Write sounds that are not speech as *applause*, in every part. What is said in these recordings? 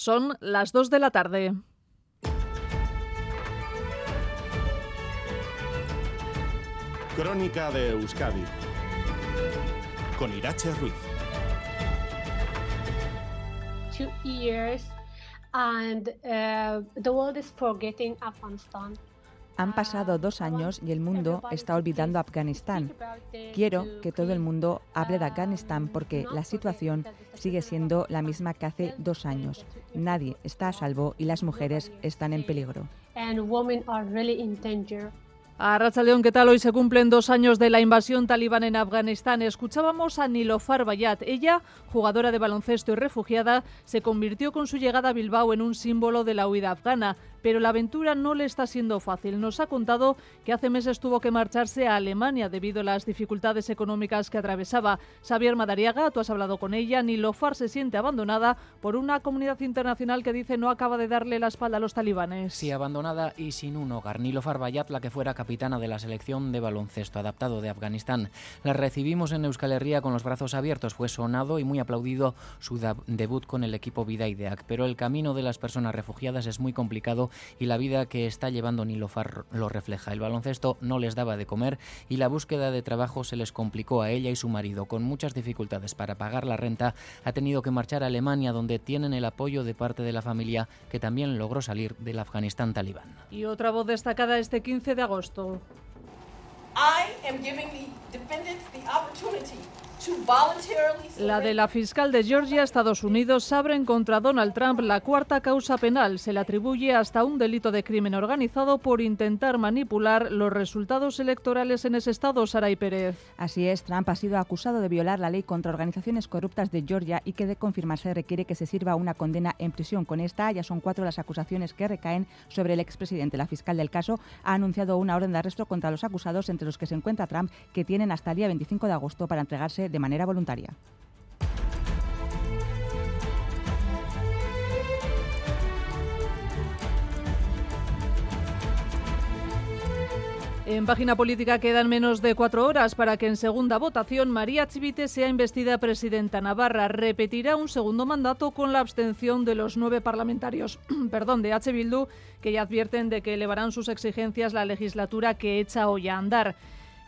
Son las 2 de la tarde. Crónica de Euskadi con Irache Ruiz. Two years and uh, the world is forgetting Afghanistan. Han pasado dos años y el mundo está olvidando Afganistán. Quiero que todo el mundo hable de Afganistán porque la situación sigue siendo la misma que hace dos años. Nadie está a salvo y las mujeres están en peligro. A León, ¿qué tal? Hoy se cumplen dos años de la invasión talibán en Afganistán. Escuchábamos a Nilofar Bayat. Ella, jugadora de baloncesto y refugiada, se convirtió con su llegada a Bilbao en un símbolo de la huida afgana. Pero la aventura no le está siendo fácil. Nos ha contado que hace meses tuvo que marcharse a Alemania debido a las dificultades económicas que atravesaba. Xavier Madariaga, tú has hablado con ella. Nilofar se siente abandonada por una comunidad internacional que dice no acaba de darle la espalda a los talibanes. Sí, abandonada y sin un hogar. Nilofar Bayat, la que fuera capitana de la selección de baloncesto adaptado de Afganistán. La recibimos en Euskal Herria con los brazos abiertos. Fue sonado y muy aplaudido su debut con el equipo Vidaideac. Pero el camino de las personas refugiadas es muy complicado y la vida que está llevando Nilofar lo refleja. El baloncesto no les daba de comer y la búsqueda de trabajo se les complicó a ella y su marido. Con muchas dificultades para pagar la renta, ha tenido que marchar a Alemania, donde tienen el apoyo de parte de la familia que también logró salir del Afganistán talibán. Y otra voz destacada este 15 de agosto. I am giving the defendants the opportunity La de la fiscal de Georgia, Estados Unidos, abre contra Donald Trump la cuarta causa penal. Se le atribuye hasta un delito de crimen organizado por intentar manipular los resultados electorales en ese estado, Saray Pérez. Así es, Trump ha sido acusado de violar la ley contra organizaciones corruptas de Georgia y que de confirmarse requiere que se sirva una condena en prisión. Con esta ya son cuatro las acusaciones que recaen sobre el expresidente. La fiscal del caso ha anunciado una orden de arresto contra los acusados, entre los que se encuentra Trump, que tienen hasta el día 25 de agosto para entregarse de manera voluntaria. En página política quedan menos de cuatro horas para que en segunda votación María Chivite sea investida presidenta Navarra. Repetirá un segundo mandato con la abstención de los nueve parlamentarios *clears throat* perdón, de H. Bildu, que ya advierten de que elevarán sus exigencias la legislatura que echa hoy a andar.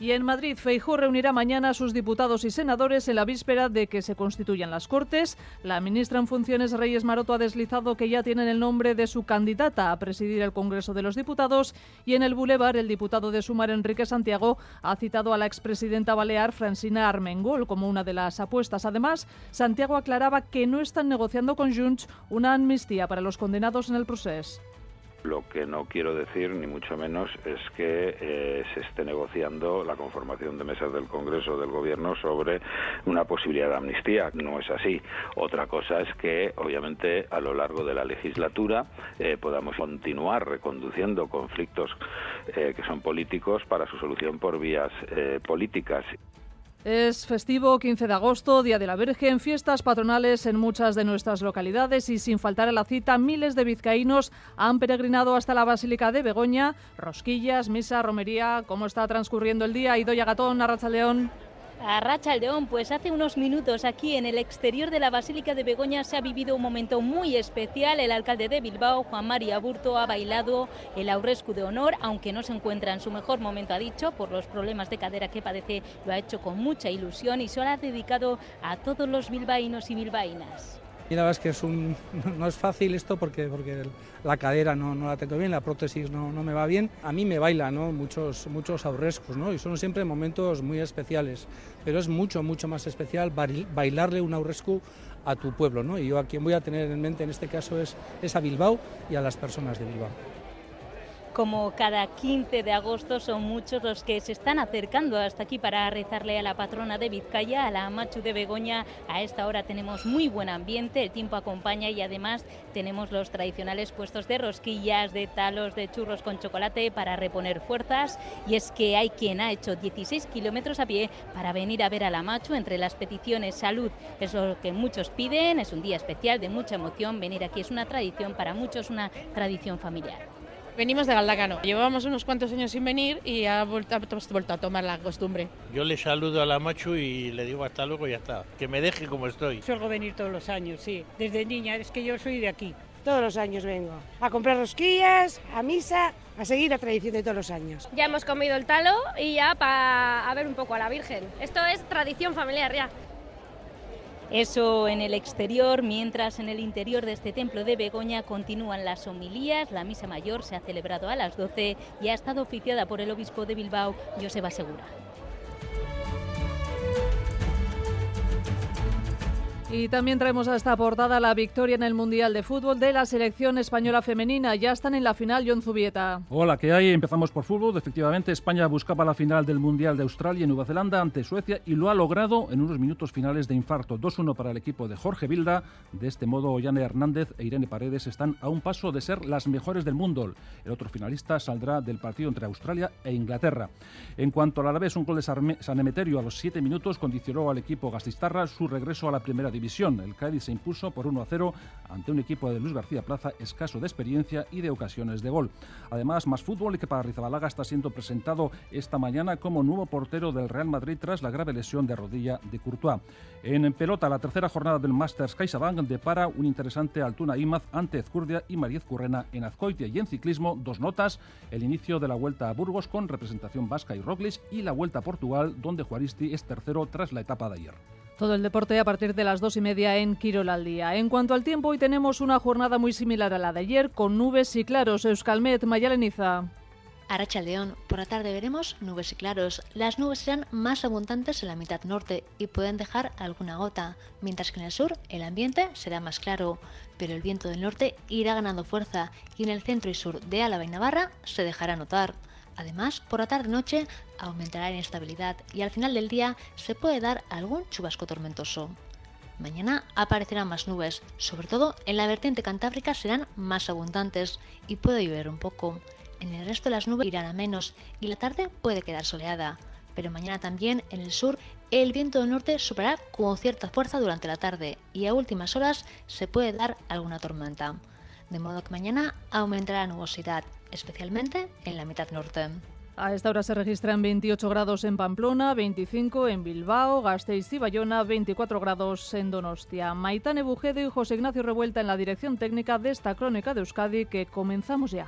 Y en Madrid, Feijóo reunirá mañana a sus diputados y senadores en la víspera de que se constituyan las Cortes. La ministra en funciones Reyes Maroto ha deslizado que ya tienen el nombre de su candidata a presidir el Congreso de los Diputados y en el Boulevard el diputado de Sumar Enrique Santiago ha citado a la expresidenta balear Francina Armengol como una de las apuestas. Además, Santiago aclaraba que no están negociando con Junts una amnistía para los condenados en el proceso. Lo que no quiero decir, ni mucho menos, es que eh, se esté negociando la conformación de mesas del Congreso del Gobierno sobre una posibilidad de amnistía. No es así. Otra cosa es que, obviamente, a lo largo de la legislatura eh, podamos continuar reconduciendo conflictos eh, que son políticos para su solución por vías políticas. Es festivo 15 de agosto, Día de la Virgen, fiestas patronales en muchas de nuestras localidades y sin faltar a la cita, miles de vizcaínos han peregrinado hasta la Basílica de Begoña, rosquillas, misa, romería. ¿Cómo está transcurriendo el día? Idoya Gatón, Arracha León. A Racha León, pues hace unos minutos aquí en el exterior de la Basílica de Begoña se ha vivido un momento muy especial. El alcalde de Bilbao, Juan María Burto, ha bailado el aurescu de honor, aunque no se encuentra en su mejor momento, ha dicho, por los problemas de cadera que padece, lo ha hecho con mucha ilusión y se lo ha dedicado a todos los bilbaínos y bilbaínas. Y la verdad es que es un, no es fácil esto porque, porque la cadera no, no la tengo bien, la prótesis no, no, me va bien. A mí me baila ¿no? muchos, muchos aurrescos ¿no? y son siempre momentos muy especiales, pero es mucho, mucho más especial bailarle un aurrescu a tu pueblo. ¿no? Y yo a quien voy a tener en mente en este caso es, es a Bilbao y a las personas de Bilbao. Como cada 15 de agosto son muchos los que se están acercando hasta aquí para rezarle a la patrona de Vizcaya, a la Machu de Begoña. A esta hora tenemos muy buen ambiente, el tiempo acompaña y además tenemos los tradicionales puestos de rosquillas, de talos, de churros con chocolate para reponer fuerzas. Y es que hay quien ha hecho 16 kilómetros a pie para venir a ver a la Machu. Entre las peticiones, salud es lo que muchos piden, es un día especial de mucha emoción. Venir aquí es una tradición, para muchos una tradición familiar. Venimos de Galdacano. Llevábamos unos cuantos años sin venir y ha vuelto, hemos vuelto a tomar la costumbre. Yo le saludo a la Machu y le digo hasta luego y ya está. Que me deje como estoy. Suelo venir todos los años, sí. Desde niña, es que yo soy de aquí. Todos los años vengo a comprar rosquillas, a misa, a seguir la tradición de todos los años. Ya hemos comido el talo y ya para ver un poco a la Virgen. Esto es tradición familiar ya. Eso en el exterior, mientras en el interior de este templo de Begoña continúan las homilías. La misa mayor se ha celebrado a las 12 y ha estado oficiada por el obispo de Bilbao, Joseba Segura. Y también traemos a esta portada la victoria en el Mundial de Fútbol de la selección española femenina. Ya están en la final, John Zubieta. Hola, ¿qué hay? Empezamos por fútbol. Efectivamente, España buscaba la final del Mundial de Australia y Nueva Zelanda ante Suecia y lo ha logrado en unos minutos finales de infarto. 2-1 para el equipo de Jorge Vilda. De este modo, Ollane Hernández e Irene Paredes están a un paso de ser las mejores del mundo. El otro finalista saldrá del partido entre Australia e Inglaterra. En cuanto al vez un gol de San Emeterio a los 7 minutos condicionó al equipo gastistarra su regreso a la primera división el Cádiz se impuso por 1 a 0 ante un equipo de Luis García Plaza escaso de experiencia y de ocasiones de gol. Además, más fútbol y que para Rizabalaga está siendo presentado esta mañana como nuevo portero del Real Madrid tras la grave lesión de rodilla de Courtois. En pelota, la tercera jornada del Masters CaixaBank depara un interesante Altuna Imaz ante Ezcurdia y Mariez Currena en Azcoitia y en ciclismo dos notas, el inicio de la Vuelta a Burgos con representación vasca y Roglic y la Vuelta a Portugal donde Juaristi es tercero tras la etapa de ayer. Todo el deporte a partir de las dos y media en Quirol al día. En cuanto al tiempo, hoy tenemos una jornada muy similar a la de ayer, con nubes y claros. Euskalmet, Mayaleniza. Aracha León, por la tarde veremos nubes y claros. Las nubes serán más abundantes en la mitad norte y pueden dejar alguna gota, mientras que en el sur el ambiente será más claro, pero el viento del norte irá ganando fuerza y en el centro y sur de Álava y Navarra se dejará notar. Además, por la tarde-noche aumentará la inestabilidad y al final del día se puede dar algún chubasco tormentoso. Mañana aparecerán más nubes, sobre todo en la vertiente cantábrica serán más abundantes y puede llover un poco. En el resto de las nubes irán a menos y la tarde puede quedar soleada. Pero mañana también en el sur el viento del norte superará con cierta fuerza durante la tarde y a últimas horas se puede dar alguna tormenta. De modo que mañana aumentará la nubosidad especialmente en la mitad norte. A esta hora se registran 28 grados en Pamplona, 25 en Bilbao, Gasteiz y Bayona, 24 grados en Donostia. Maitane Bujedo y José Ignacio Revuelta en la dirección técnica de esta crónica de Euskadi que comenzamos ya.